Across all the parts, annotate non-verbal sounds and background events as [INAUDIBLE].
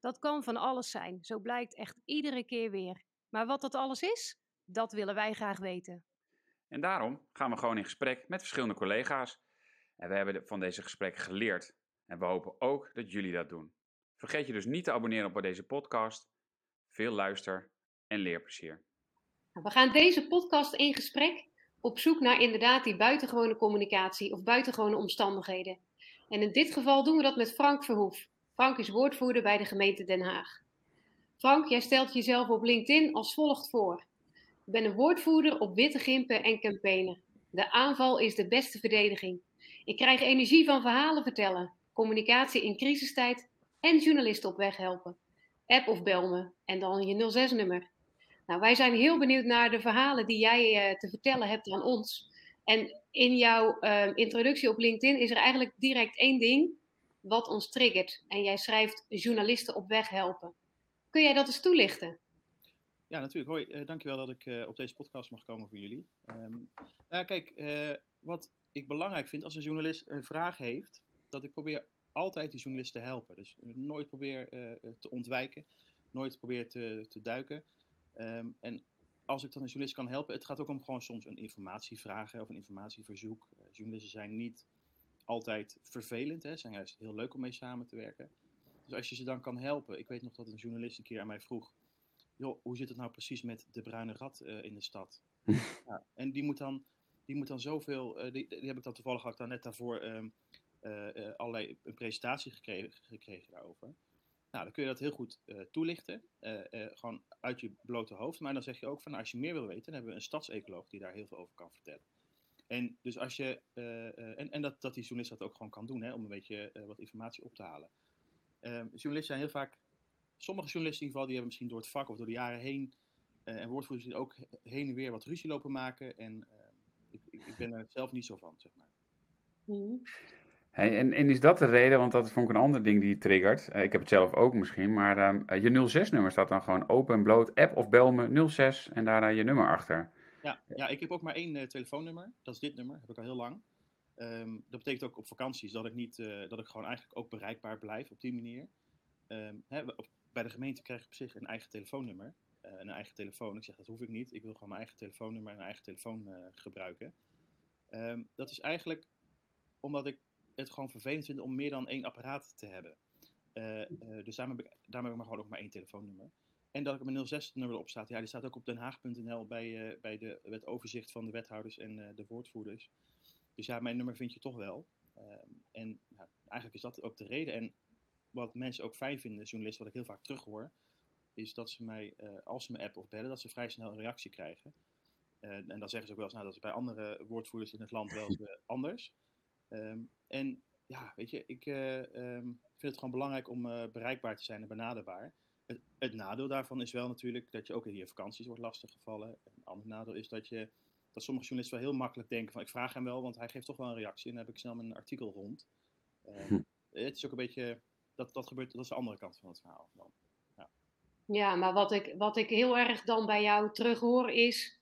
Dat kan van alles zijn, zo blijkt echt iedere keer weer. Maar wat dat alles is, dat willen wij graag weten. En daarom gaan we gewoon in gesprek met verschillende collega's. En we hebben van deze gesprekken geleerd. En we hopen ook dat jullie dat doen. Vergeet je dus niet te abonneren op deze podcast. Veel luister- en leerplezier. Nou, we gaan deze podcast in gesprek op zoek naar inderdaad die buitengewone communicatie of buitengewone omstandigheden. En in dit geval doen we dat met Frank Verhoef. Frank is woordvoerder bij de gemeente Den Haag. Frank, jij stelt jezelf op LinkedIn als volgt voor. Ik ben een woordvoerder op witte gimpen en campaignen. De aanval is de beste verdediging. Ik krijg energie van verhalen vertellen, communicatie in crisistijd en journalisten op weg helpen. App of bel me en dan je 06-nummer. Nou, wij zijn heel benieuwd naar de verhalen die jij uh, te vertellen hebt aan ons. En in jouw uh, introductie op LinkedIn is er eigenlijk direct één ding wat ons triggert. En jij schrijft journalisten op weg helpen. Kun jij dat eens toelichten? Ja, natuurlijk. Hoi, uh, dankjewel dat ik uh, op deze podcast mag komen voor jullie. Um, nou, kijk, uh, wat ik belangrijk vind als een journalist een vraag heeft, dat ik probeer altijd die journalist te helpen. Dus nooit probeer te ontwijken, nooit probeer te, te duiken. Um, en als ik dan een journalist kan helpen, het gaat ook om gewoon soms een informatievraag of een informatieverzoek. journalisten zijn niet altijd vervelend. Hè. zijn juist heel leuk om mee samen te werken. Dus als je ze dan kan helpen. Ik weet nog dat een journalist een keer aan mij vroeg. Joh, hoe zit het nou precies met de bruine rat uh, in de stad? [LAUGHS] ja, en die moet dan, die moet dan zoveel. Uh, die, die, heb ik dan toevallig had ik dan net daarvoor um, uh, allerlei een presentatie gekregen, gekregen daarover. Nou, dan kun je dat heel goed toelichten. gewoon uit je blote hoofd. Maar dan zeg je ook van nou, als je meer wil weten, dan hebben we een stadsecoloog die daar heel veel over kan vertellen. En dus als je, uh, uh, en, en dat, dat die journalist dat ook gewoon kan doen, hè, om een beetje uh, wat informatie op te halen. journalisten zijn heel vaak, sommige journalisten in ieder geval, die hebben misschien door het vak of door de jaren heen, en woordvoerders die ook heen en weer wat ruzie lopen maken. En ik, ik, ben er zelf niet zo van, zeg maar. Mm. Hey, en, en, is dat de reden, want dat vond ik een ander ding die triggert. ik heb het zelf ook misschien, maar je 06-nummer staat dan gewoon open en bloot, app of bel me 06 en daarna je nummer achter. Ja, ja, ik heb ook maar één uh, telefoonnummer. Dat is dit nummer, heb ik al heel lang. Um, dat betekent ook op vakanties dat ik, niet, uh, dat ik gewoon eigenlijk ook bereikbaar blijf op die manier. Um, hè, bij de gemeente krijg ik op zich een eigen telefoonnummer. Uh, een eigen telefoon. Ik zeg dat hoef ik niet. Ik wil gewoon mijn eigen telefoonnummer en een eigen telefoon gebruiken. Um, dat is eigenlijk omdat ik het gewoon vervelend vind om meer dan één apparaat te hebben. dus daarom heb, ik, daarom ik maar gewoon ook maar één telefoonnummer. En dat ik mijn 06-nummer op staat. Ja, die staat ook op denhaag.nl bij, uh, bij de, het overzicht van de wethouders en uh, de woordvoerders. Dus ja, mijn nummer vind je toch wel. Um, en ja, eigenlijk is dat ook de reden. En wat mensen ook fijn vinden, journalisten, wat ik heel vaak terughoor, is dat ze mij, uh, als ze me app of bellen, dat ze vrij snel een reactie krijgen. en dan zeggen ze ook wel eens, nou, dat is bij andere woordvoerders in het land wel [LAUGHS] eens anders. Um, en ja, weet je, ik um, vind het gewoon belangrijk om bereikbaar te zijn en benaderbaar. Het, het, nadeel daarvan is wel natuurlijk dat je ook in je vakanties wordt lastiggevallen. Een ander nadeel is dat, je, dat sommige journalisten wel heel makkelijk denken van ik vraag hem wel, want hij geeft toch wel een reactie en dan heb ik snel mijn artikel rond. Uh, hm. Het is ook een beetje, dat, dat gebeurt, dat is de andere kant van het verhaal. Dan. Ja. ja, maar wat ik, wat ik heel erg dan bij jou terughoor is,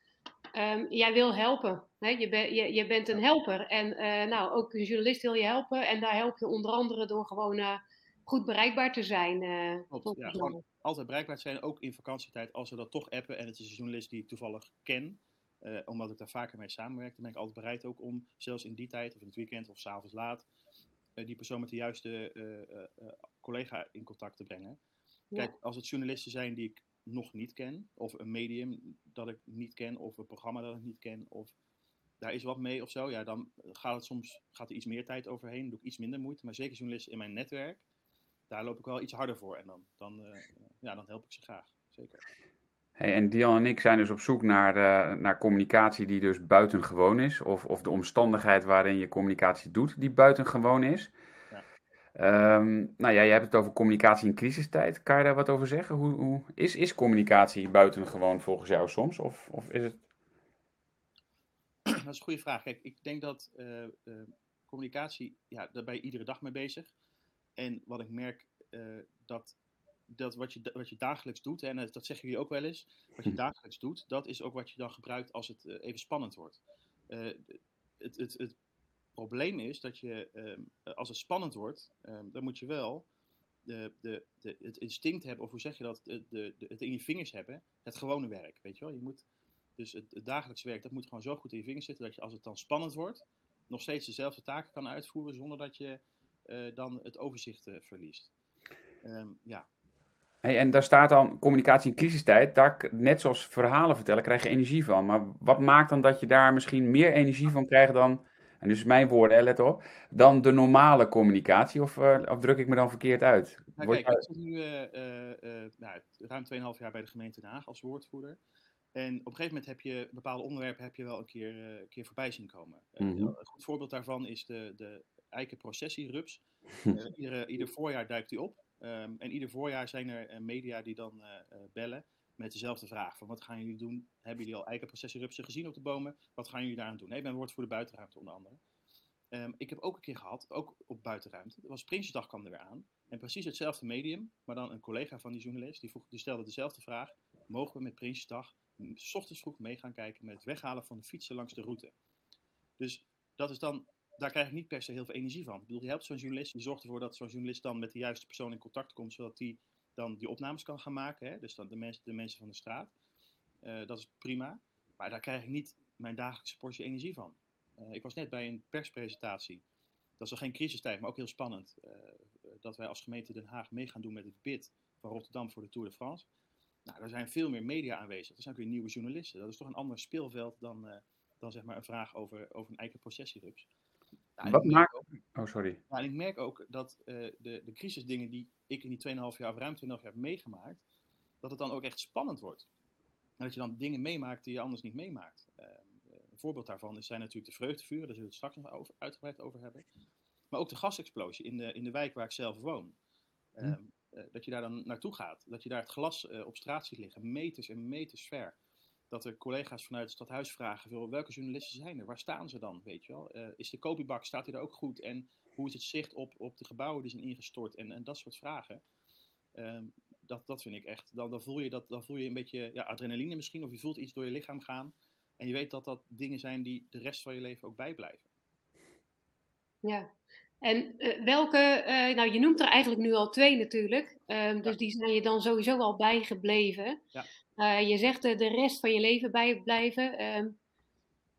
um, jij wil helpen. Hè? Je, ben, je, je bent een helper en uh, nou, ook een journalist wil je helpen en daar help je onder andere door gewoon... Uh, goed bereikbaar te zijn. Uh, Klopt, ja, gewoon altijd bereikbaar zijn, ook in vakantietijd, als we dat toch appen. En het is een journalist die ik toevallig ken, uh, omdat ik daar vaker mee samenwerk, dan ben ik altijd bereid ook om, zelfs in die tijd, of in het weekend of s'avonds laat, uh, die persoon met de juiste collega in contact te brengen. Kijk, als het journalisten zijn die ik nog niet ken, of een medium dat ik niet ken, of een programma dat ik niet ken, of daar is wat mee of zo, ja, dan gaat het soms gaat er iets meer tijd overheen, doe ik iets minder moeite. Maar zeker journalisten in mijn netwerk, daar loop ik wel iets harder voor. En dan, dan, uh, ja, dan help ik ze graag. Zeker. Hey, en Dion en ik zijn dus op zoek naar, uh, naar communicatie die dus buitengewoon is. Of, of de omstandigheid waarin je communicatie doet die buitengewoon is. Ja. Ehm, nou ja, jij hebt het over communicatie in crisistijd. Kan je daar wat over zeggen? Hoe, hoe is, is communicatie buitengewoon volgens jou soms? Of, of is het... Dat is een goede vraag. Kijk, ik denk dat uh, uh, communicatie, ja, daar ben je iedere dag mee bezig. En wat ik merk, uh, dat, dat wat je, wat je dagelijks doet, en dat zeggen jullie ook wel eens, wat je dagelijks doet, dat is ook wat je dan gebruikt als het even spannend wordt. het, het, het probleem is dat je, um, als het spannend wordt, um, dan moet je wel de, de, de, het instinct hebben, of hoe zeg je dat, de, de, het in je vingers hebben, het gewone werk, weet je wel. Je moet, dus het, het dagelijks werk, dat moet gewoon zo goed in je vingers zitten, dat je als het dan spannend wordt, nog steeds dezelfde taken kan uitvoeren, zonder dat je dan het overzicht uh, verliest. Um, ja. Hey, en daar staat dan communicatie in crisistijd, daar, net zoals verhalen vertellen, krijg je energie van. Maar wat maakt dan dat je daar misschien meer energie van krijgt dan en dus mijn woorden, let op, dan de normale communicatie, of, uh, of druk ik me dan verkeerd uit? Nou, kijk, ik zit nu uh, uh, nou, ruim 2,5 jaar bij de gemeente Den Haag als woordvoerder. En op een gegeven moment heb je bepaalde onderwerpen heb je wel een keer, een keer voorbij zien komen. Mm -hmm. Een goed voorbeeld daarvan is de, de eikenprocessierups. [LAUGHS] ieder, ieder voorjaar duikt die op. Um, en ieder voorjaar zijn er media die dan bellen met dezelfde vraag. Van wat gaan jullie doen? Hebben jullie al eikenprocessierupsen gezien op de bomen? Wat gaan jullie daaraan doen? Nee, ik ben woordvoerder buitenruimte onder andere. Um, ik heb ook een keer gehad, ook op buitenruimte. Dat was Prinsjesdag kwam er weer aan. En precies hetzelfde medium, maar dan een collega van die journalist, die, vroeg, die stelde dezelfde vraag. Mogen we met Prinsjesdag s ochtends vroeg mee gaan kijken met het weghalen van de fietsen langs de route? Dus dat is dan, daar krijg ik niet per se heel veel energie van. Ik bedoel, je helpt zo'n journalist, je zorgt ervoor dat zo'n journalist dan met de juiste persoon in contact komt, zodat die dan die opnames kan gaan maken. Hè? Dus dan de, mensen, de mensen van de straat. Uh, dat is prima. Maar daar krijg ik niet mijn dagelijkse portie energie van. Uh, ik was net bij een perspresentatie. Dat is al geen crisistijd, maar ook heel spannend. Uh, dat wij als gemeente Den Haag mee gaan doen met het bid van Rotterdam voor de Tour de France. Nou, er zijn veel meer media aanwezig. Er zijn ook weer nieuwe journalisten. Dat is toch een ander speelveld dan, dan zeg maar een vraag over, over een eigen processierups. Nou, Wat maakt... Ook, oh, sorry. Nou, en ik merk ook dat uh, de, de crisisdingen die ik in die 2,5 jaar of ruim 2,5 jaar heb meegemaakt, dat het dan ook echt spannend wordt. En dat je dan dingen meemaakt die je anders niet meemaakt. Uh, een voorbeeld daarvan zijn natuurlijk de vreugdevuren, daar zullen we het straks nog over, uitgebreid over hebben. Maar ook de gasexplosie in de, in de wijk waar ik zelf woon. Uh, hm. dat je daar dan naartoe gaat, dat je daar het glas op straat ziet liggen, meters en meters ver dat er collega's vanuit het stadhuis vragen: welke journalisten zijn er? Waar staan ze dan? Weet je wel? Uh, is de kopiebak, staat hij er ook goed? En hoe is het zicht op, op de gebouwen die zijn ingestort? En, en dat soort vragen. Um, dat, dat vind ik echt. Dan, dan, voel je dat, dan voel je een beetje ja, adrenaline misschien, of je voelt iets door je lichaam gaan. En je weet dat dat dingen zijn die de rest van je leven ook bijblijven. Ja, en uh, welke, uh, nou je noemt er eigenlijk nu al twee natuurlijk, um, dus ja. die zijn je dan sowieso al bijgebleven. Ja. Uh, je zegt de rest van je leven bijblijven.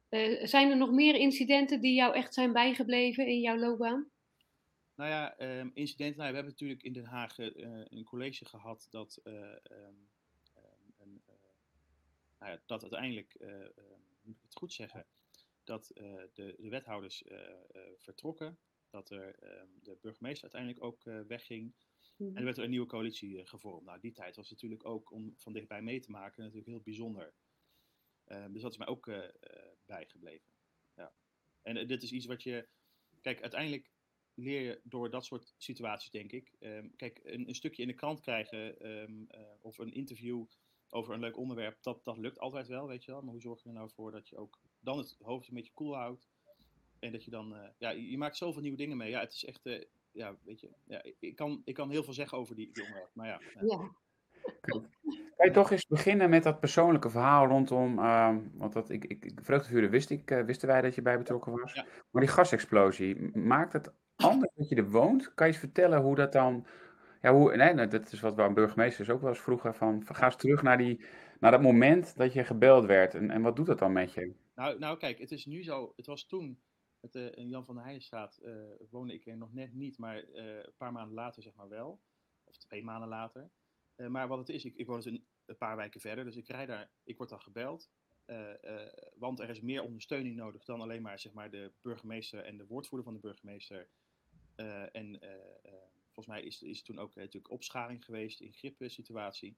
Uh, zijn er nog meer incidenten die jou echt zijn bijgebleven in jouw loopbaan? Nou ja, um, incidenten. Nou, we hebben natuurlijk in Den Haag een college gehad dat, nou ja, dat uiteindelijk, moet ik het goed zeggen, dat de, de, wethouders vertrokken. Dat er de burgemeester uiteindelijk ook wegging. En er werd er een nieuwe coalitie uh, gevormd. Nou, die tijd was natuurlijk ook om van dichtbij mee te maken natuurlijk heel bijzonder. Uh, dus dat is mij ook uh, bijgebleven. Ja. En dit is iets wat je. Kijk, uiteindelijk leer je door dat soort situaties, denk ik. Um, kijk, een, een, stukje in de krant krijgen um, of een interview over een leuk onderwerp, dat, dat lukt altijd wel, weet je wel. Maar hoe zorg je er nou voor dat je ook dan het hoofd een beetje koel cool houdt? En dat je dan, ja, je, je, maakt zoveel nieuwe dingen mee. Ja, het is echt, ja, weet je, ja, ik, kan, ik kan heel veel zeggen over die, die onderwerp, maar ja. ja. Kan je toch eens beginnen met dat persoonlijke verhaal rondom, uh, want dat, ik, ik, vreugdevuren wist ik, uh, wisten wij dat je bij betrokken was, ja. maar die gasexplosie, maakt het anders dat je er woont? Kan je eens vertellen hoe dat dan, ja, hoe, nee, dat is wat we aan burgemeesters ook wel eens vroegen, van ga eens terug naar, die, naar dat moment dat je gebeld werd en, en wat doet dat dan met je? Nou, nou kijk, het is nu zo, het was toen het, uh, in Jan van der Heijenstraat uh, woonde ik er nog net niet, maar uh, een paar maanden later zeg maar wel. Of twee maanden later. maar wat het is, ik, ik woon dus een, paar wijken verder, dus ik rij daar, ik word dan gebeld. want er is meer ondersteuning nodig dan alleen maar, zeg maar de burgemeester en de woordvoerder van de burgemeester. en volgens mij is, is toen ook natuurlijk opschaling geweest in griepsituatie.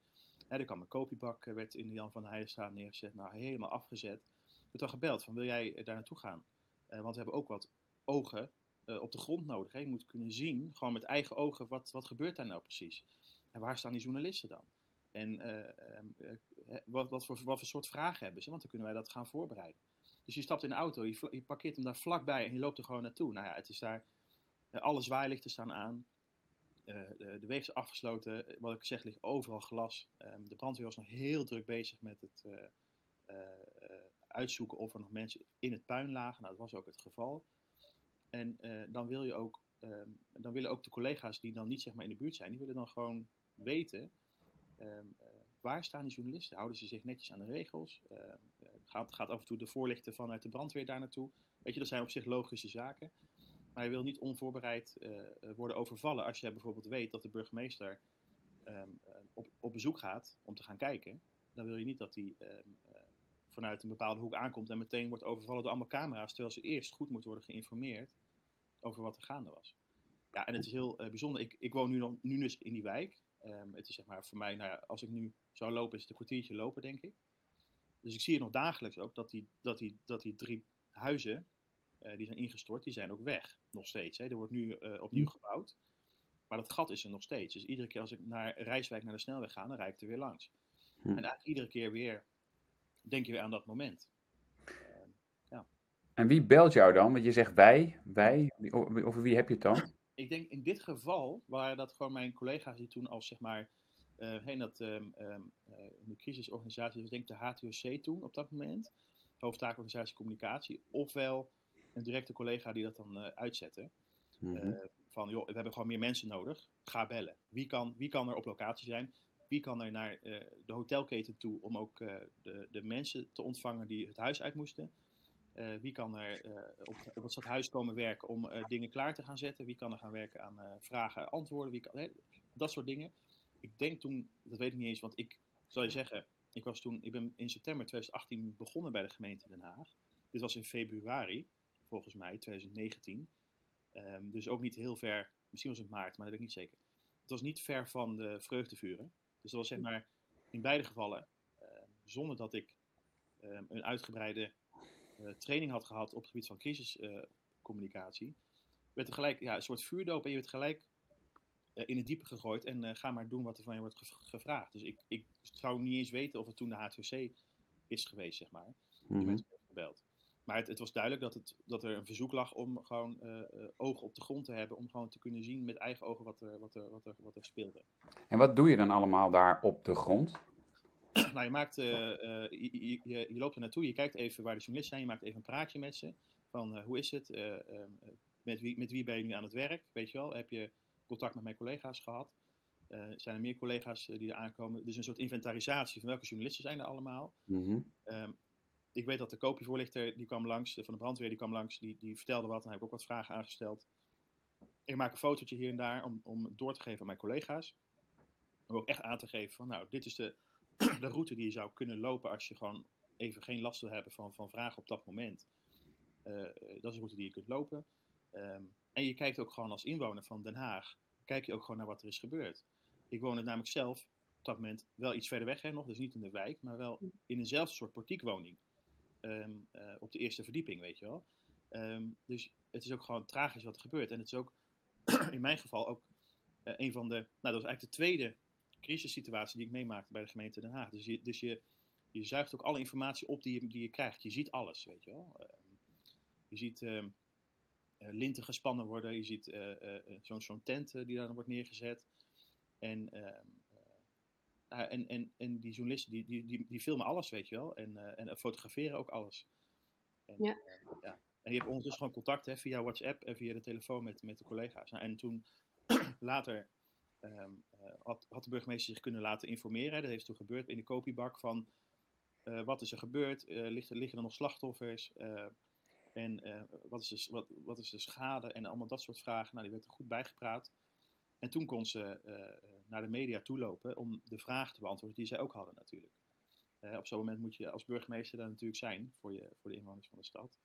Ja, er kwam een kopiebak, werd in de Jan van Heijenstraat neergezet, nou helemaal afgezet. Ik werd dan gebeld van wil jij daar naartoe gaan? Uh, want we hebben ook wat ogen op de grond nodig. Je moet kunnen zien, gewoon met eigen ogen, wat, wat gebeurt daar nou precies? En waar staan die journalisten dan? En ehm, wat, wat, voor, wat voor soort vragen hebben ze? Want dan kunnen wij dat gaan voorbereiden. Dus je stapt in de auto, je, je parkeert hem daar vlakbij en je loopt er gewoon naartoe. Nou ja, het is daar, alle zwaailichten staan aan. de, de weg is afgesloten. Wat ik zeg, ligt overal glas. Ehm, de brandweer was nog heel druk bezig met het uitzoeken of er nog mensen in het puin lagen. Nou, dat was ook het geval. En uh, dan wil je ook, um, dan willen ook de collega's die dan niet zeg maar in de buurt zijn, die willen dan gewoon weten um, uh, waar staan die journalisten? Houden ze zich netjes aan de regels? Uh, gaat, gaat af en toe de voorlichten vanuit de brandweer daar naartoe? Weet je, dat zijn op zich logische zaken. Maar je wil niet onvoorbereid worden overvallen als je bijvoorbeeld weet dat de burgemeester op, op bezoek gaat om te gaan kijken. Dan wil je niet dat die vanuit een bepaalde hoek aankomt en meteen wordt overvallen door allemaal camera's, terwijl ze eerst goed moet worden geïnformeerd over wat er gaande was. Ja, en het is heel uh, bijzonder. Ik, ik woon nu, nog, nu dus in die wijk. Um, het is zeg maar voor mij, nou ja, als ik nu zou lopen, is het een kwartiertje lopen, denk ik. Dus ik zie het nog dagelijks ook dat die, dat die, dat die drie huizen uh, die zijn ingestort, die zijn ook weg. Nog steeds. Hè. Er wordt nu uh, opnieuw hm. gebouwd. Maar dat gat is er nog steeds. Dus iedere keer als ik naar Rijswijk naar de snelweg ga, dan rijd ik er weer langs. Hm. En eigenlijk iedere keer weer denk je weer aan dat moment. Uh, ja. En wie belt jou dan? Want je zegt wij, wij, over wie heb je het dan? Ik denk in dit geval waren dat gewoon mijn collega's die toen als zeg maar, uh, heen dat um, um, uh, de crisisorganisatie, dus denk de HTOC toen op dat moment, hoofdtaakorganisatie communicatie, ofwel een directe collega die dat dan uh, uitzette. Mm -hmm. van joh, we hebben gewoon meer mensen nodig, ga bellen. Wie kan, wie kan er op locatie zijn? Wie kan er naar uh, de hotelketen toe om ook uh, de, de, mensen te ontvangen die het huis uit moesten? Uh, wie kan er op, op, het stadhuis komen werken om dingen klaar te gaan zetten? Wie kan er gaan werken aan vragen en antwoorden? Wie kan, dat soort dingen. Ik denk toen, dat weet ik niet eens, want ik zal je zeggen, ik, was toen, ik ben in september 2018 begonnen bij de gemeente Den Haag. Dit was in februari, volgens mij, 2019. Um, ehm, dus ook niet heel ver, misschien was het maart, maar dat weet ik niet zeker. Het was niet ver van de vreugdevuren. Dus dat was zeg maar in beide gevallen, uh, zonder dat ik uh, een uitgebreide uh, training had gehad op het gebied van crisiscommunicatie, werd er gelijk ja, een soort vuurdoop en je werd gelijk in het diepe gegooid en ga maar doen wat er van je wordt gevraagd. Dus ik, ik zou niet eens weten of het toen de HTC is geweest, zeg maar. Mm -hmm. Gebeld. Maar het, het, was duidelijk dat, het, dat er een verzoek lag om gewoon uh, ogen op de grond te hebben. Om gewoon te kunnen zien met eigen ogen wat er, wat er, wat er, wat er speelde. En wat doe je dan allemaal daar op de grond? [CLEARS THROAT] nou, je, maakt, uh, je, je, je, loopt er naartoe, je kijkt even waar de journalisten zijn. Je maakt even een praatje met ze. Van hoe is het? Met, wie, met wie ben je nu aan het werk? Weet je wel? Heb je contact met mijn collega's gehad? zijn er meer collega's die er aankomen? Dus een soort inventarisatie van welke journalisten zijn er allemaal. Mm -hmm. um, ik weet dat de kopievoorlichter die kwam langs, van de brandweer die kwam langs, die, die vertelde wat. En heb ik ook wat vragen aangesteld. Ik maak een fotootje hier en daar om, om door te geven aan mijn collega's. Om ook echt aan te geven van, nou, dit is de, [CLEARS THROAT] de route die je zou kunnen lopen als je gewoon even geen last wil hebben van, van vragen op dat moment. Uh, dat is de route die je kunt lopen. Um, en je kijkt ook gewoon als inwoner van Den Haag, kijk je ook gewoon naar wat er is gebeurd. Ik woon het namelijk zelf op dat moment wel iets verder weg, hè, nog, dus niet in de wijk, maar wel in eenzelfde soort portiekwoning um, uh, op de eerste verdieping, weet je wel. Um, dus het is ook gewoon tragisch wat er gebeurt. En het is ook [CLEARS THROAT] in mijn geval ook uh, een van de. Nou, dat was eigenlijk de tweede crisissituatie die ik meemaakte bij de gemeente Den Haag. Dus je, dus je, je zuigt ook alle informatie op die je, die je krijgt. Je ziet alles, weet je wel. Uh, je ziet uh, linten gespannen worden. Je ziet zo'n zo'n tent die dan wordt neergezet. En ehm, en, en, en die journalisten die, die, die, die filmen alles, weet je wel. En, uh, en fotograferen ook alles. En, ja. Uh, ja. En je hebt ondertussen gewoon contact hè, via WhatsApp en via de telefoon met, met de collega's. Nou, en toen [CLEARS THROAT] later um, had, had de burgemeester zich kunnen laten informeren. Dat heeft toen gebeurd in de kopiebak van wat is er gebeurd? liggen, liggen er nog slachtoffers? en wat, is de, wat, wat is de schade? En allemaal dat soort vragen. Nou, die werd er goed bijgepraat. En toen kon ze naar de media toelopen om de vraag te beantwoorden die zij ook hadden natuurlijk. Uh, op zo'n moment moet je als burgemeester daar natuurlijk zijn voor, je, voor de inwoners van de stad.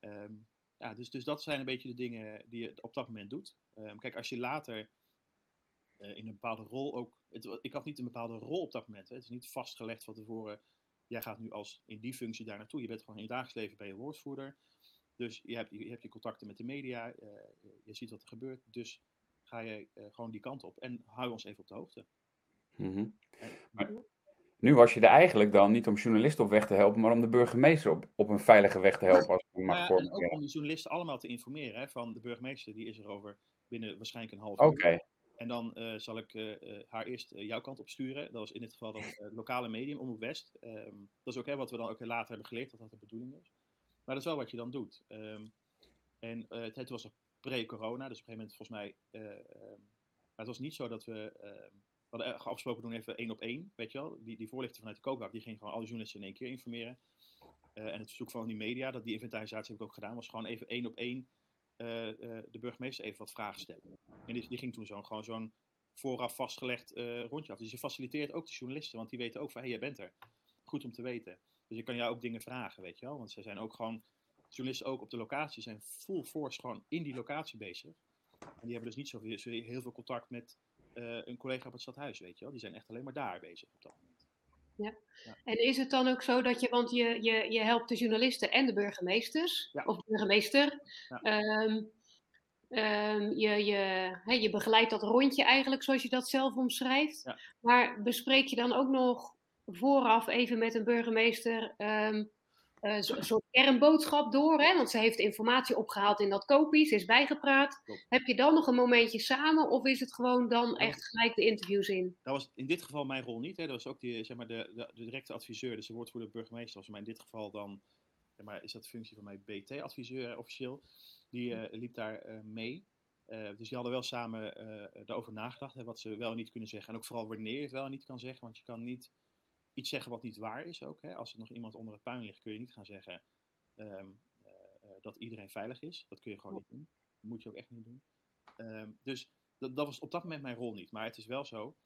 Um, ja, dus, dus dat zijn een beetje de dingen die je op dat moment doet. Um, kijk, als je later in een bepaalde rol ook. Het, ik had niet een bepaalde rol op dat moment. Hè. Het is niet vastgelegd van tevoren. Jij gaat nu als in die functie daar naartoe. Je bent gewoon in je dagelijks leven bij je woordvoerder. Dus je hebt, je hebt je contacten met de media, eh, je ziet wat er gebeurt. Dus ga je eh, gewoon die kant op en hou ons even op de hoogte. Mhm. Maar nu was je er eigenlijk dan niet om journalisten op weg te helpen, maar om de burgemeester op, op een veilige weg te helpen. Als ik mag ja, en ook om de journalisten allemaal te informeren. Hè, van de burgemeester, die is er over binnen waarschijnlijk een half Oké, uur. En dan eh, zal ik eh, eh, haar eerst eh, jouw kant op sturen. Dat was in dit geval dan het lokale medium, Omroep West. Ehm, dat is ook hè, wat we dan ook later hebben geleerd, dat dat de bedoeling is. Maar dat is wel wat je dan doet. Ehm, en eh, het, het was er pre-corona, dus op een gegeven moment volgens mij... eh, ehm, het was niet zo dat we... ehm, we hadden eh, afgesproken doen even één op één, weet je wel. Die, die voorlichter vanuit de kookbak, die ging gewoon alle journalisten in één keer informeren. Eh, en het verzoek van die media, dat die inventarisatie heb ik ook gedaan, was gewoon even één op één de burgemeester even wat vragen stellen. En die, die ging toen zo, gewoon zo'n vooraf vastgelegd rondje af. Dus je faciliteert ook de journalisten, want die weten ook van, hé, hey, jij bent er. Goed om te weten. Dus je kan jou ook dingen vragen, weet je wel. Want ze zijn ook gewoon, journalisten ook op de locatie zijn full force gewoon in die locatie bezig. En die hebben dus niet zo heel veel contact met eh, een collega op het stadhuis, weet je wel. Die zijn echt alleen maar daar bezig op dat moment. En is het dan ook zo dat je, want je, je, je helpt de journalisten en de burgemeesters, Ja. of burgemeester, Ja. ehm, ehm, je, je, je begeleidt dat rondje eigenlijk zoals je dat zelf omschrijft. Ja. Maar bespreek je dan ook nog vooraf even met een burgemeester ehm, eh, een soort kernboodschap door? Hè? Want ze heeft informatie opgehaald in dat kopie, ze is bijgepraat. Klopt. Heb je dan nog een momentje samen of is het gewoon dan echt gelijk de interviews in? Dat was in dit geval mijn rol niet. Hè. Dat was ook die, zeg maar, de, de, de directe adviseur, dus de woordvoerder burgemeester. Was maar in dit geval dan, zeg maar, is dat de functie van mijn BT-adviseur officieel. Die eh, liep daar eh, mee. Eh, dus die hadden wel samen eh daarover nagedacht, hè, wat ze wel en niet kunnen zeggen. En ook vooral wanneer je het wel en niet kan zeggen. Want je kan niet iets zeggen wat niet waar is ook. Hè. Als er nog iemand onder het puin ligt, kun je niet gaan zeggen ehm, eh, eh, dat iedereen veilig is. Dat kun je gewoon niet doen. Dat moet je ook echt niet doen. Ehm, dus dat, dat was op dat moment mijn rol niet. Maar het is wel zo.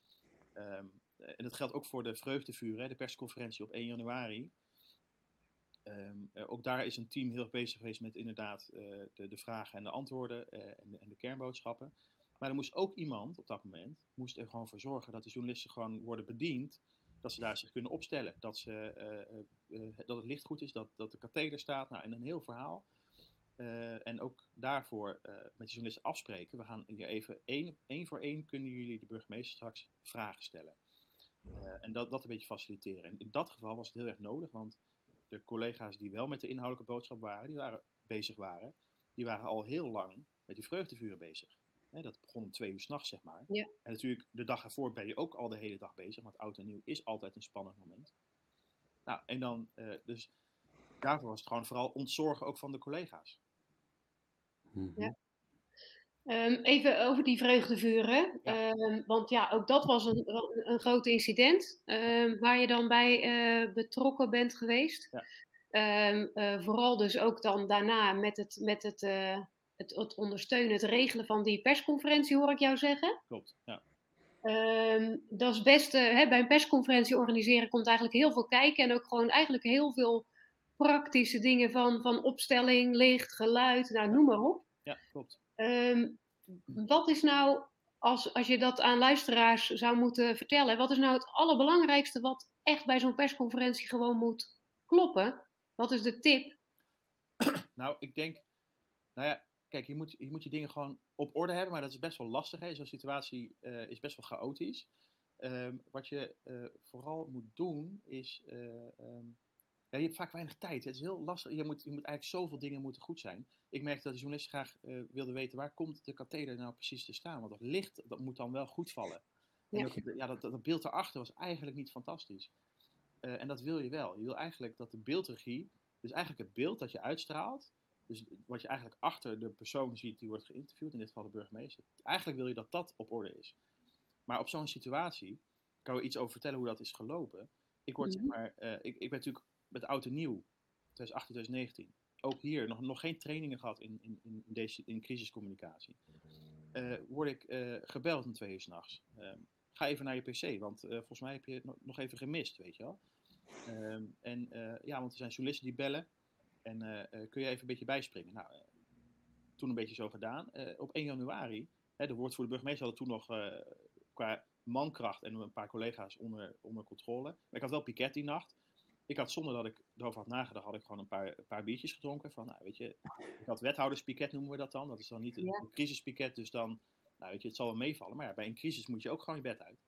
Ehm, en dat geldt ook voor de vreugdevuren, de persconferentie op 1 januari. Eh, ook daar is een team heel erg bezig geweest met inderdaad de, de vragen en de antwoorden en, de, en de kernboodschappen. Maar er moest ook iemand op dat moment moest er gewoon voor zorgen dat de journalisten gewoon worden bediend. Dat ze daar zich kunnen opstellen. Dat, ze, eh, eh, eh, dat het licht goed is, dat, dat de katheder staat. Nou, en een heel verhaal. En ook daarvoor eh, met de journalisten afspreken. We gaan hier even één, één voor één kunnen jullie de burgemeester straks vragen stellen. En dat, dat een beetje faciliteren. En in dat geval was het heel erg nodig, want de collega's die wel met de inhoudelijke boodschap waren, die waren bezig waren, die waren al heel lang met die vreugdevuren bezig. Hè, dat begon om twee uur s'nachts, zeg maar. Ja. En natuurlijk, de dag ervoor ben je ook al de hele dag bezig, want oud en nieuw is altijd een spannend moment. Nou, en dan, eh, dus daarvoor was het gewoon vooral ontzorgen ook van de collega's. Mhm. Ja. Ehm, even over die vreugdevuren. Ja. Ehm, want ja, ook dat was een, een groot incident ehm, waar je dan bij eh, betrokken bent geweest. Ja. Ehm, eh, vooral dus ook dan daarna met het, met het, eh, het, het ondersteunen, het regelen van die persconferentie, hoor ik jou zeggen. Klopt, ja. Ehm, dat is best, eh, hè, bij een persconferentie organiseren komt eigenlijk heel veel kijken en ook gewoon eigenlijk heel veel praktische dingen van, van opstelling, licht, geluid, nou noem maar op. Ja, klopt. Ehm, wat is nou, als, als je dat aan luisteraars zou moeten vertellen, wat is nou het allerbelangrijkste wat echt bij zo'n persconferentie gewoon moet kloppen? Wat is de tip? Nou, ik denk, nou ja, kijk, je moet, je moet je dingen gewoon op orde hebben, maar dat is best wel lastig. hè. Zo'n situatie eh, is best wel chaotisch. Ehm, wat je eh, vooral moet doen is, eh, ehm, ja, je hebt vaak weinig tijd. Het is heel lastig. Je moet, je moet eigenlijk zoveel dingen moeten goed zijn. Ik merkte dat de journalisten graag wilden weten waar komt de katheder nou precies te staan. Want dat licht, dat moet dan wel goed vallen. En Ja. dat, ja, dat, dat beeld daarachter was eigenlijk niet fantastisch. En dat wil je wel. Je wil eigenlijk dat de beeldregie, dus eigenlijk het beeld dat je uitstraalt, dus wat je eigenlijk achter de persoon ziet die wordt geïnterviewd, in dit geval de burgemeester, eigenlijk wil je dat dat op orde is. Maar op zo'n situatie, kan er iets over vertellen hoe dat is gelopen. Ik, word, zeg Mhm. maar, eh, ik, ik ben natuurlijk met oud en nieuw, 2018, 2019, ook hier nog, nog geen trainingen gehad in, in, in, deze, in crisiscommunicatie. Eh, word ik eh, gebeld om twee uur s'nachts. Ehm ga even naar je pc, want volgens mij heb je het nog, even gemist, weet je wel. Ehm, en ja, want er zijn journalisten die bellen. En eh, eh, kun je even een beetje bijspringen? Nou, eh, toen een beetje zo gedaan. Op 1 januari, hè, de woordvoerder burgemeester hadden toen nog qua mankracht en een paar collega's onder, onder controle. Maar ik had wel piket die nacht. Ik had zonder dat ik erover had nagedacht, had ik gewoon een paar, een paar biertjes gedronken. Van, nou, weet je, ik had wethouderspiket noemen we dat dan. Dat is dan niet een, Ja. crisispiket, dus dan, nou weet je, het zal wel meevallen. Maar ja, bij een crisis moet je ook gewoon je bed uit.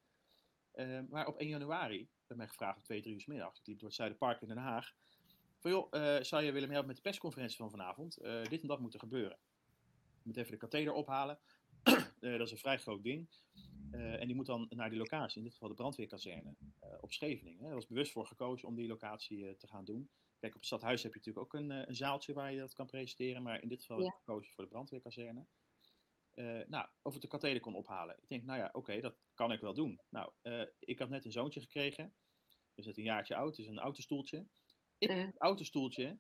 Maar op 1 januari werd mij gevraagd om twee, drie uur 's middag. Ik liep door het Zuiderpark in Den Haag. Van joh, eh, zou je willen helpen met de persconferentie van vanavond? Eh, dit en dat moet er gebeuren. Je moet even de katheder ophalen. [CLEARS THROAT] Eh, dat is een vrij groot ding. En die moet dan naar die locatie, in dit geval de brandweerkazerne op Scheveningen. Daar was bewust voor gekozen om die locatie te gaan doen. Kijk, op het stadhuis heb je natuurlijk ook een, een zaaltje waar je dat kan presenteren. Maar in dit geval heb ik gekozen voor de brandweerkazerne. Nou, of ik de katheder kon ophalen. Ik denk, nou ja, oké, dat kan ik wel doen. Nou, ik had net een zoontje gekregen. Dus net een jaartje oud, dus een autostoeltje. Ik, Ja. het autostoeltje,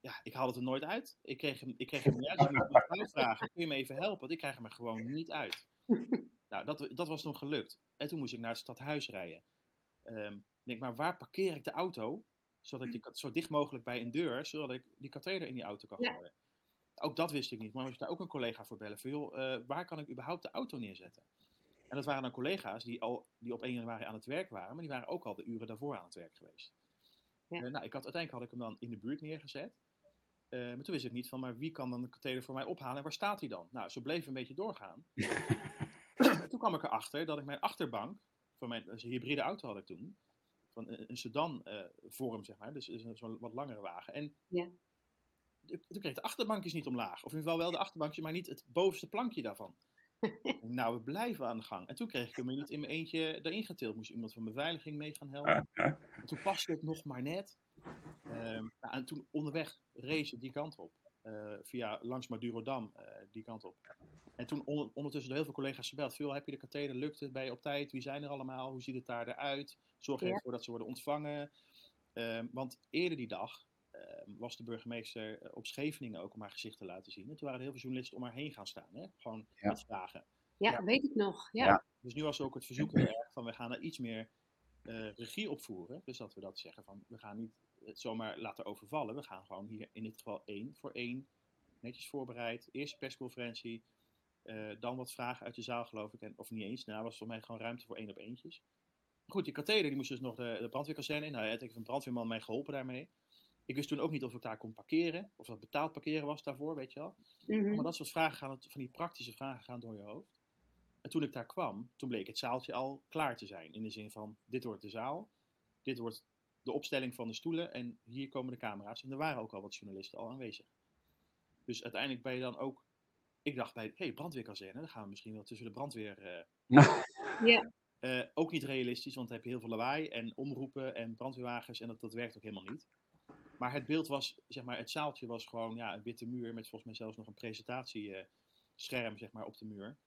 ja, ik haalde het er nooit uit. Ik kreeg hem, ik kreeg hem niet uit. Dus ik moest mijn vrouw vragen, kun je me even helpen? Want ik krijg hem er gewoon niet uit. [LAUGHS] Nou, dat, dat was nog gelukt. En toen moest ik naar het stadhuis rijden. Ik denk, maar waar parkeer ik de auto? Zodat ik die, zo dicht mogelijk bij een deur, zodat ik die katheder in die auto kan Ja. gooien. Ook dat wist ik niet. Maar moest daar ook een collega voor bellen. Van, joh, eh, waar kan ik überhaupt de auto neerzetten? En dat waren dan collega's die, al, die op 1 januari aan het werk waren. Maar die waren ook al de uren daarvoor aan het werk geweest. Ja. Eh, nou, ik had, uiteindelijk had ik hem dan in de buurt neergezet. Eh, maar toen wist ik niet van, maar wie kan dan de katheder voor mij ophalen en waar staat hij dan? Nou, zo bleef een beetje doorgaan. [LAUGHS] En toen kwam ik erachter dat ik mijn achterbank, van mijn een hybride auto had ik toen, van een, een sedan eh, vorm zeg maar, dus, een zo'n wat langere wagen. En Ja. toen kreeg de achterbankjes niet omlaag. Of in ieder geval wel de achterbankje, maar niet het bovenste plankje daarvan. Nou, we blijven aan de gang. En toen kreeg ik hem niet in mijn eentje erin getild. Moest iemand van beveiliging mee gaan helpen. En toen paste het nog maar net. Ehm, nou, en toen onderweg race het die kant op. Eh, via langs Madurodam, eh die kant op. En toen onder- ondertussen door heel veel collega's gebeld. Veel, heb je de katheder? Lukt het? Ben je op tijd? Wie zijn er allemaal? Hoe ziet het daar eruit? Zorg Ja. ervoor dat ze worden ontvangen. Ehm, want eerder die dag was de burgemeester eh, op Scheveningen ook om haar gezicht te laten zien. En toen waren er heel veel journalisten om haar heen gaan staan. Hè? Gewoon Ja. met vragen. Ja, Ja. weet ik nog. Ja. Ja. Dus nu was ook het verzoek van we gaan er iets meer eh, regie opvoeren. Dus dat we dat zeggen van we gaan niet het zomaar laten overvallen. We gaan gewoon hier in dit geval één voor één netjes voorbereid. Eerste persconferentie. eh, dan wat vragen uit de zaal geloof ik. En, of niet eens. Nou was voor mij gewoon ruimte voor één op eentjes. Goed, die katheder die moest dus nog de, de brandweerkazerne in. Nou, ja, heeft een brandweerman mij geholpen daarmee. Ik wist toen ook niet of ik daar kon parkeren. Of dat betaald parkeren was daarvoor, weet je wel. Mhm. Maar dat soort vragen gaan, van die praktische vragen gaan door je hoofd. En toen ik daar kwam, toen bleek het zaaltje al klaar te zijn. In de zin van, dit wordt de zaal, dit wordt de opstelling van de stoelen en hier komen de camera's. En er waren ook al wat journalisten al aanwezig. Dus uiteindelijk ben je dan ook, ik dacht bij, hé, hey, brandweerkazerne, dan gaan we misschien wel tussen de brandweer... eh, [LAUGHS] Ja. eh, ook niet realistisch, want dan heb je heel veel lawaai en omroepen en brandweerwagens en dat, dat werkt ook helemaal niet. Maar het beeld was, zeg maar, het zaaltje was gewoon ja, een witte muur met volgens mij zelfs nog een presentatiescherm zeg maar, op de muur.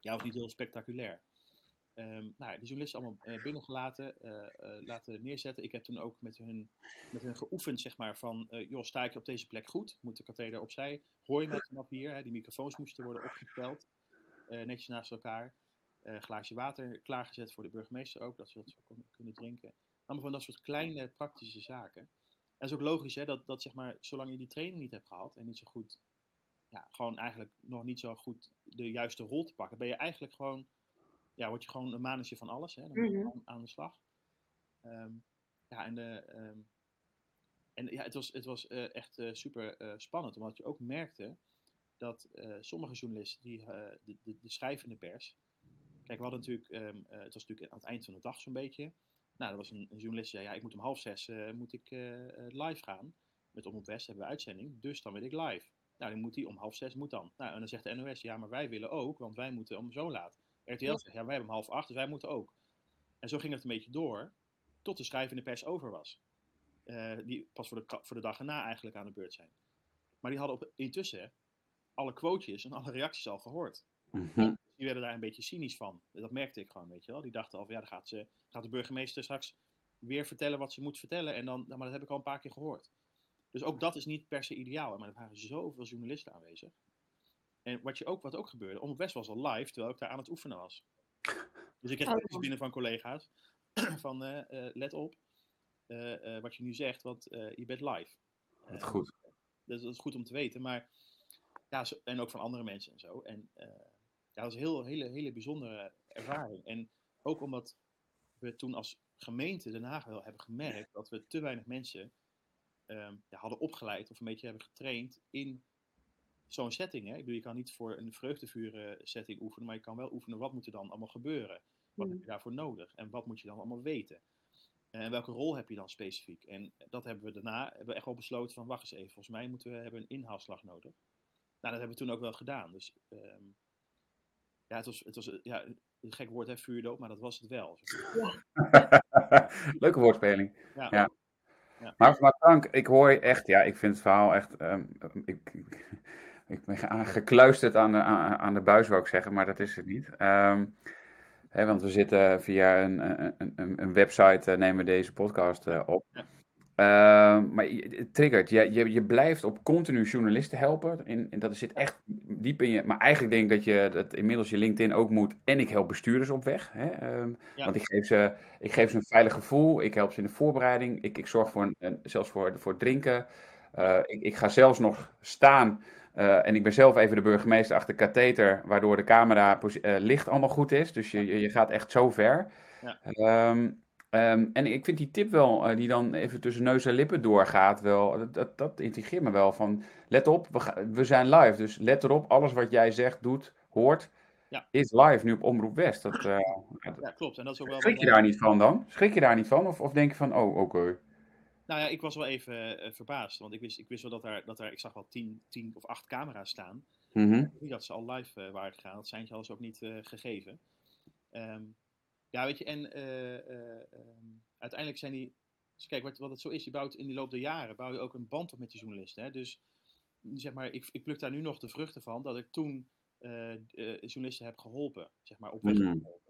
Ja, was niet heel spectaculair. Ehm, nou, de journalisten allemaal eh, binnengelaten, eh, eh, laten neerzetten. Ik heb toen ook met hun, met hun geoefend, zeg maar, van, eh, joh, sta ik op deze plek goed? Moet de katheder opzij? Hoor je mij vanaf? Hè? Die microfoons moesten worden opgesteld, eh, netjes naast elkaar. Eh glaasje water klaargezet voor de burgemeester ook, dat ze dat zo kunnen drinken. Allemaal van dat soort kleine praktische zaken. Dat is ook logisch, hè, dat, dat zeg maar, zolang je die training niet hebt gehad en niet zo goed, ja, gewoon eigenlijk nog niet zo goed de juiste rol te pakken, ben je eigenlijk gewoon, ja, word je gewoon een mannetje van alles, hè, dan moet je gewoon aan de slag. Ehm, ja, en, de, ehm, en ja, het was, het was eh, echt eh, super eh, spannend, omdat je ook merkte dat sommige journalisten, die, de, de, de schrijvende pers, Kijk, we hadden natuurlijk, ehm, eh, het was natuurlijk aan het eind van de dag zo'n beetje. Nou, er was een, een journalist die zei, ja, ik moet om half zes eh, moet ik, eh, eh, live gaan. Met Omroep West hebben we uitzending, dus dan wil ik live. Nou, dan moet hij om half zes, moet dan. Nou, en dan zegt de NOS, ja, maar wij willen ook, want wij moeten om zo laat. RTL zegt, ja, wij hebben om half acht, dus wij moeten ook. En zo ging het een beetje door, tot de schrijvende pers over was. Die pas voor de, voor de dag erna eigenlijk aan de beurt zijn. Maar die hadden op, intussen alle quotejes en alle reacties al gehoord. Mhm. Die werden daar een beetje cynisch van. Dat merkte ik gewoon, weet je wel. Die dachten al van, ja, dan gaat, ze, gaat de burgemeester straks weer vertellen wat ze moet vertellen. En dan, nou, maar dat heb ik al een paar keer gehoord. Dus ook dat is niet per se ideaal. Maar er waren zoveel journalisten aanwezig. En wat, je ook, wat ook gebeurde, Omroep West was al live, terwijl ik daar aan het oefenen was. Dus ik kreeg Oh. binnen van collega's [CLEARS THROAT] van, eh, eh, let op eh, eh, wat je nu zegt, want eh, je bent live. Wat Eh, goed. dat is goed om te weten. Maar ja, zo- en ook van andere mensen en zo. En eh, ja, dat is een heel, hele, hele bijzondere ervaring. En ook omdat we toen als gemeente Den Haag wel hebben gemerkt dat we te weinig mensen ehm, ja, hadden opgeleid of een beetje hebben getraind in zo'n setting. Hè? Ik bedoel, je kan niet voor een vreugdevuren setting oefenen, maar je kan wel oefenen wat moet er dan allemaal gebeuren. Wat Mm. heb je daarvoor nodig en wat moet je dan allemaal weten? En welke rol heb je dan specifiek? En dat hebben we daarna hebben we echt wel besloten van wacht eens even, volgens mij moeten we hebben een inhaalslag nodig. Nou, dat hebben we toen ook wel gedaan. Dus ehm, ja, het was, het was eh, ja, een gek woord, hè, vuurdoop, maar dat was het wel. [LAUGHS] Leuke woordspeling. Ja. Ja. Ja. Maar, maar Frank, ik hoor je echt, ja, ik vind het verhaal echt. ehm, ik, [LAUGHS] ik, ben gekluisterd aan de, aan, aan de buis, wou ik zeggen, maar dat is het niet. Ehm, hè, want we zitten via een, een, een, een website, eh, nemen we deze podcast eh, op. Ehm, maar het triggert, je, je, je blijft op continu journalisten helpen. En, en dat zit echt diep in je. Maar eigenlijk denk ik dat je dat inmiddels je LinkedIn ook moet. En ik help bestuurders op weg. Hè? Ehm, Ja. Want ik geef, ze, ik geef ze een veilig gevoel. Ik help ze in de voorbereiding. Ik, ik zorg voor een, zelfs voor, voor drinken. Eh, ik, ik ga zelfs nog staan. eh, en ik ben zelf even de burgemeester achter de katheter. Waardoor de camera eh, licht allemaal goed is. Dus je, je, je gaat echt zo ver. Ja. Ehm, ehm, en ik vind die tip wel, eh, die dan even tussen neus en lippen doorgaat, wel, dat, dat, dat intrigeert me wel. Van, let op, we, ga- we zijn live, dus let erop, alles wat jij zegt, doet, hoort, Ja. is live nu op Omroep West. Dat, eh, ja, klopt. En dat is ook wel schrik je daar niet van dan? Schrik je daar niet van? Of, of denk je van, oh, oké. Nou ja, ik was wel even eh, verbaasd, want ik wist, ik wist wel dat er, dat er, ik zag wel tien, tien of acht camera's staan. Mhm. Niet dat ze al live waren gegaan, dat zijn ze ze ook niet gegeven. Ehm, ja, weet je, en eh, eh, ehm, uiteindelijk zijn die, dus kijk, wat, wat het zo is, je bouwt in de loop der jaren, bouw je ook een band op met die journalisten. Hè? Dus, zeg maar, ik, ik pluk daar nu nog de vruchten van, dat ik toen eh, journalisten heb geholpen, zeg maar, op weg geholpen.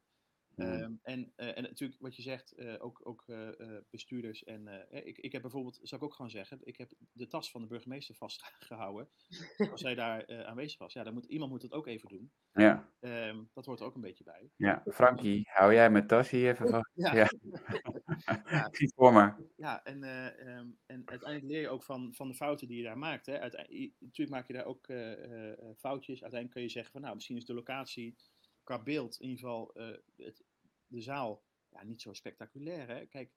Ehm, en, eh, en natuurlijk wat je zegt, eh, ook, ook eh, bestuurders. En ik, ik heb bijvoorbeeld, zal ik ook gewoon zeggen, ik heb de tas van de burgemeester vastgehouden. [LAUGHS] als zij daar aanwezig was. Ja, dan moet, iemand moet het ook even doen. Ja, Ehm, dat hoort er ook een beetje bij. ja. Frankie, hou jij mijn tas hier even vast? Ja, Ja. [LAUGHS] Ja. Voor me. ja en, eh, ehm, en uiteindelijk leer je ook van, van de fouten die je daar maakt. Hè. Natuurlijk maak je daar ook foutjes. Uiteindelijk kun je zeggen van nou, misschien is de locatie qua beeld, in ieder geval het, de zaal, ja, niet zo spectaculair. Hè. Kijk,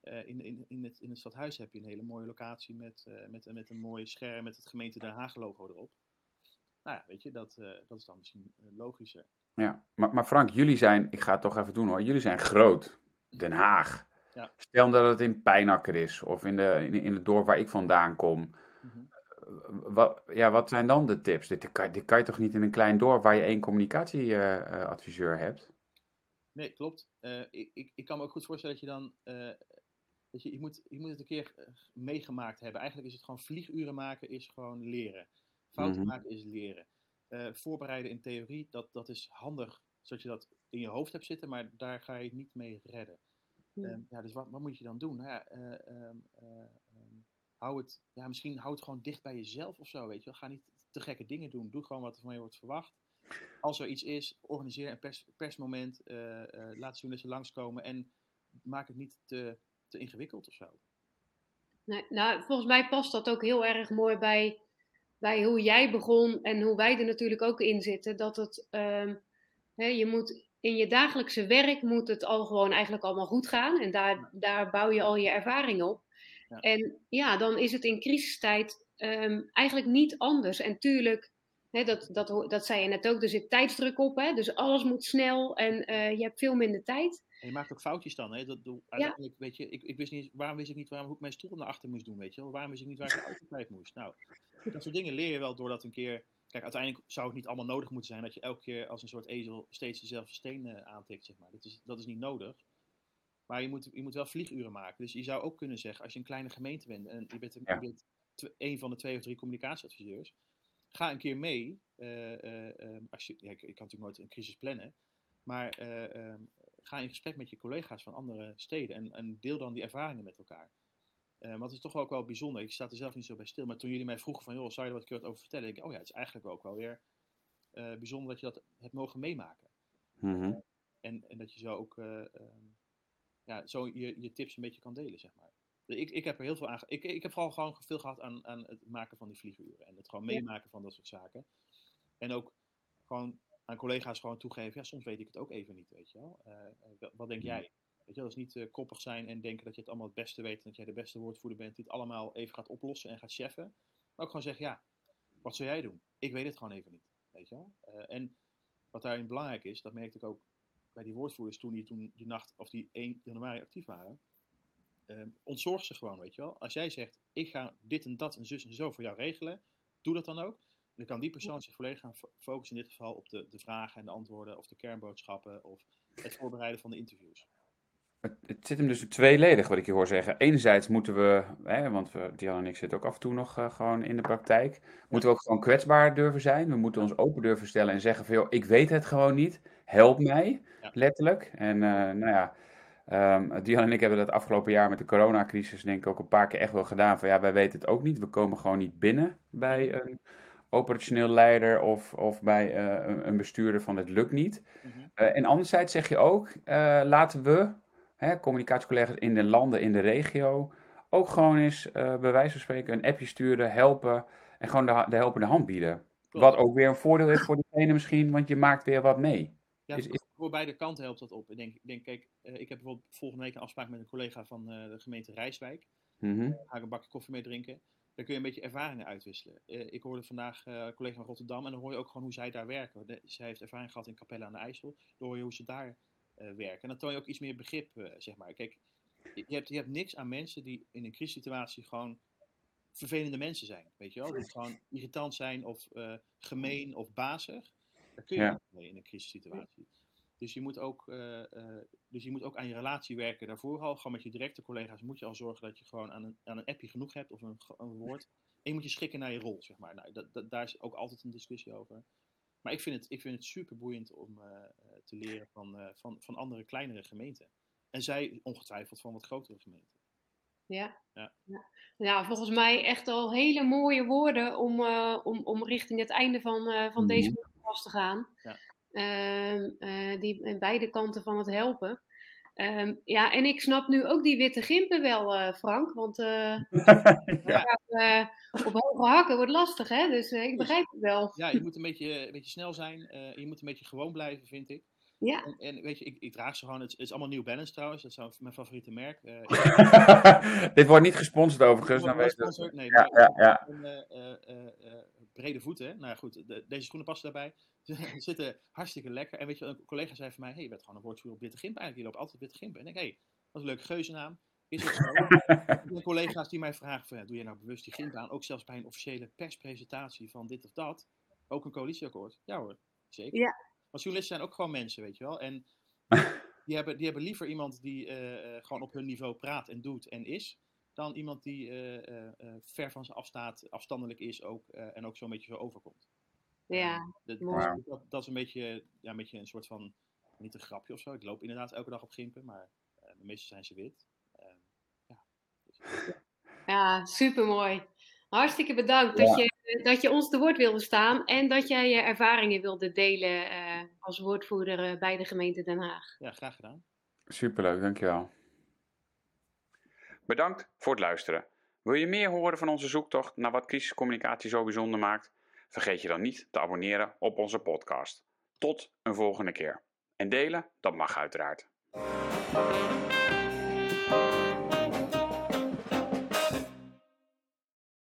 eh, in, in, in, het, in het stadhuis heb je een hele mooie locatie met, eh, met, met een mooi scherm met het gemeente Den Haag logo erop. Nou ja, weet je, dat, eh, dat is dan misschien eh, logischer. Ja, maar, maar Frank, jullie zijn, ik ga het toch even doen hoor, jullie zijn groot. Den Haag. Ja. Stel dat het in Pijnakker is of in, de, in, in het dorp waar ik vandaan kom. Mhm. Wat, ja, wat zijn dan de tips? Dit kan, dit kan je toch niet in een klein dorp waar je één communicatieadviseur hebt? Nee, klopt. Eh, ik, ik, ik kan me ook goed voorstellen dat je dan. eh, dat je, je, moet, je moet het een keer eh, meegemaakt hebben. Eigenlijk is het gewoon vlieguren maken, is gewoon leren. Fouten Mhm. maken is leren. Voorbereiden in theorie, dat, dat is handig, zodat je dat in je hoofd hebt zitten, maar daar ga je niet mee redden. Ja. Ehm, ja, dus wat, wat moet je dan doen? Nou ja, eh, ehm, eh, ehm, hou het, ja, misschien hou het gewoon dicht bij jezelf of zo, weet je wel. Ga niet te gekke dingen doen. Doe gewoon wat er van je wordt verwacht. Als er iets is, organiseer een pers, persmoment. eh, eh, laat journalisten langskomen en maak het niet te, te ingewikkeld of zo. Nee, nou, volgens mij past dat ook heel erg mooi bij, bij hoe jij begon en hoe wij er natuurlijk ook in zitten. Dat het, ehm, hè, je moet in je dagelijkse werk moet het al gewoon eigenlijk allemaal goed gaan. En daar, daar bouw je al je ervaring op. Ja. En ja, dan is het in crisistijd ehm, eigenlijk niet anders. En tuurlijk, hè, dat, dat, dat zei je net ook, er zit tijdsdruk op. Hè, dus alles moet snel en eh, je hebt veel minder tijd. En je maakt ook foutjes dan. Hè? Dat, uiteindelijk, weet je, ik, ik wist niet, waarom wist ik niet waarom ik mijn stoel naar achter moest doen, weet je wel? Waarom wist ik niet waar ik de auto kwijt moest? Nou, dat soort dingen leer je wel door dat een keer... Kijk, uiteindelijk zou het niet allemaal nodig moeten zijn dat je elke keer als een soort ezel steeds dezelfde steen eh, aantikt, zeg maar. Dat is, dat is niet nodig. Maar je moet, je moet wel vlieguren maken. Dus je zou ook kunnen zeggen, als je een kleine gemeente bent en je bent, een, Ja. je bent een van de twee of drie communicatieadviseurs, ga een keer mee. eh, eh, ehm, als je, ja, ik, ik kan natuurlijk nooit een crisis plannen, maar eh, ehm, ga in gesprek met je collega's van andere steden en, en deel dan die ervaringen met elkaar. Want het is toch ook wel bijzonder. Ik sta er zelf niet zo bij stil, maar toen jullie mij vroegen van, joh, zou je er wat keer over vertellen? denk Ik, oh ja, het is eigenlijk ook wel weer bijzonder dat je dat hebt mogen meemaken. Mhm. En, en dat je zo ook eh, ehm, ja, zo je, je tips een beetje kan delen, zeg maar. Ik, ik heb er heel veel aan. Ik, ik heb vooral gewoon veel gehad aan, aan het maken van die vlieguren. En het gewoon Ja. meemaken van dat soort zaken. En ook gewoon aan collega's gewoon toegeven. Ja, soms weet ik het ook even niet, weet je wel. Eh, eh, wat- denk jij? Weet je, dat is niet uh, koppig zijn en denken dat je het allemaal het beste weet en dat jij de beste woordvoerder bent die het allemaal even gaat oplossen en gaat cheffen. Maar ook gewoon zeggen, ja, wat zou jij doen? Ik weet het gewoon even niet. Weet je wel? Uh, en wat daarin belangrijk is, dat merkte ik ook bij die woordvoerders toen die toen die nacht of die 1 januari actief waren. Uh, ontzorg ze gewoon, weet je wel. Als jij zegt, ik ga dit en dat en zus en zo voor jou regelen, doe dat dan ook. Dan kan die persoon zich volledig gaan focussen, in dit geval op de, de vragen en de antwoorden, of de kernboodschappen, of het voorbereiden van de interviews. Het, het zit hem dus tweeledig, wat ik je hoor zeggen. Enerzijds moeten we, hè, want we, Diana en ik zitten ook af en toe nog uh, gewoon in de praktijk, moeten we ook gewoon kwetsbaar durven zijn. We moeten ons open durven stellen en zeggen van, joh, ik weet het gewoon niet, help mij, ja. letterlijk. En uh, nou ja, um, en ik hebben dat afgelopen jaar met de coronacrisis denk ik ook een paar keer echt wel gedaan. Van ja, wij weten het ook niet, we komen gewoon niet binnen bij een operationeel leider of, of bij uh, een bestuurder van het lukt niet. Mm -hmm. uh, en anderzijds zeg je ook, uh, laten we, hè, communicatiecollega's in de landen, in de regio, ook gewoon eens bij wijze van spreken een appje sturen, helpen en gewoon de, de helpende hand bieden. Klopt. Wat ook weer een voordeel is voor diegene misschien, want je maakt weer wat mee. Ja, is, is... voor beide kanten helpt dat op. Ik denk, ik denk kijk, ik heb bijvoorbeeld volgende week een afspraak met een collega van de gemeente Rijswijk. Mm -hmm. Ga ik een bakje koffie mee drinken dan kun je een beetje ervaringen uitwisselen. Ik hoorde vandaag een collega van Rotterdam en dan hoor je ook gewoon hoe zij daar werken. Zij heeft ervaring gehad in Capelle aan de IJssel. Dan hoor je hoe ze daar werken. En dan toon je ook iets meer begrip, zeg maar. Kijk, je hebt, je hebt niks aan mensen die in een crisissituatie gewoon vervelende mensen zijn. Weet je wel? Die gewoon irritant zijn of gemeen of bazig. Daar kun je ja. niet mee in een crisissituatie. Dus je, moet ook, uh, uh, dus je moet ook aan je relatie werken daarvoor al. Gewoon met je directe collega's moet je al zorgen dat je gewoon aan een, aan een appje genoeg hebt of een, een woord. En je moet je schikken naar je rol, zeg maar. Nou, dat, dat, daar is ook altijd een discussie over. Maar ik vind het, ik vind het super boeiend om uh, te leren van, van, van andere kleinere gemeenten. En zij ongetwijfeld van wat grotere gemeenten. Ja. Ja. ja. ja volgens mij echt al hele mooie woorden om, om, om richting het einde van, van deze podcast te gaan. Ja. Um, uh, die beide kanten van het helpen. Um, ja, en ik snap nu ook die witte gimpen wel, uh, Frank. Want uh, [LAUGHS] ja. op hoge hakken wordt lastig, hè? Dus ik begrijp het wel. Ja, je moet een beetje, een beetje snel zijn. je moet een beetje gewoon blijven, vind ik. Ja. En, en, weet je, ik, ik, draag ze gewoon. Het, het, is allemaal New Balance trouwens. Dat is mijn favoriete merk. [LAUGHS] Dit wordt niet gesponsord overigens. Dan weet gesponsord, nee, ja, ja, ja. En, brede voeten. Nou ja, goed. De, deze schoenen passen daarbij. [LAUGHS] Ze zitten hartstikke lekker. En weet je, een collega zei van mij: hey, je bent gewoon een woordvoerder op Witte Gimp eigenlijk. Je loopt altijd Witte Gimp. En ik denk: hé, hey, wat een leuke geuzennaam. Is het zo? [LAUGHS] zijn collega's die mij vragen: van, doe je nou bewust die Gimp aan? Ook zelfs bij een officiële perspresentatie van dit of dat. Ook een coalitieakkoord. Ja hoor, zeker. Ja. Want journalisten zijn ook gewoon mensen, weet je wel. En [LAUGHS] die hebben, die hebben liever iemand die uh, gewoon op hun niveau praat en doet en is. Dan iemand die uh, ver van ze afstaat, afstandelijk is ook, en ook zo'n beetje zo overkomt. Ja, dat, wow. dat, dat, is een beetje, ja, een beetje een soort van, niet een grapje of zo. Ik loop inderdaad elke dag op Gimpen, maar uh, de meeste zijn ze wit. Uh, ja, dus. ja, supermooi. Hartstikke bedankt ja. dat, je, dat je ons te woord wilde staan en dat jij je ervaringen wilde delen uh, als woordvoerder bij de gemeente Den Haag. Ja, graag gedaan. Superleuk, dankjewel. Bedankt voor het luisteren. Wil je meer horen van onze zoektocht naar wat crisiscommunicatie zo bijzonder maakt? Vergeet je dan niet te abonneren op onze podcast. Tot een volgende keer. En delen, dat mag uiteraard.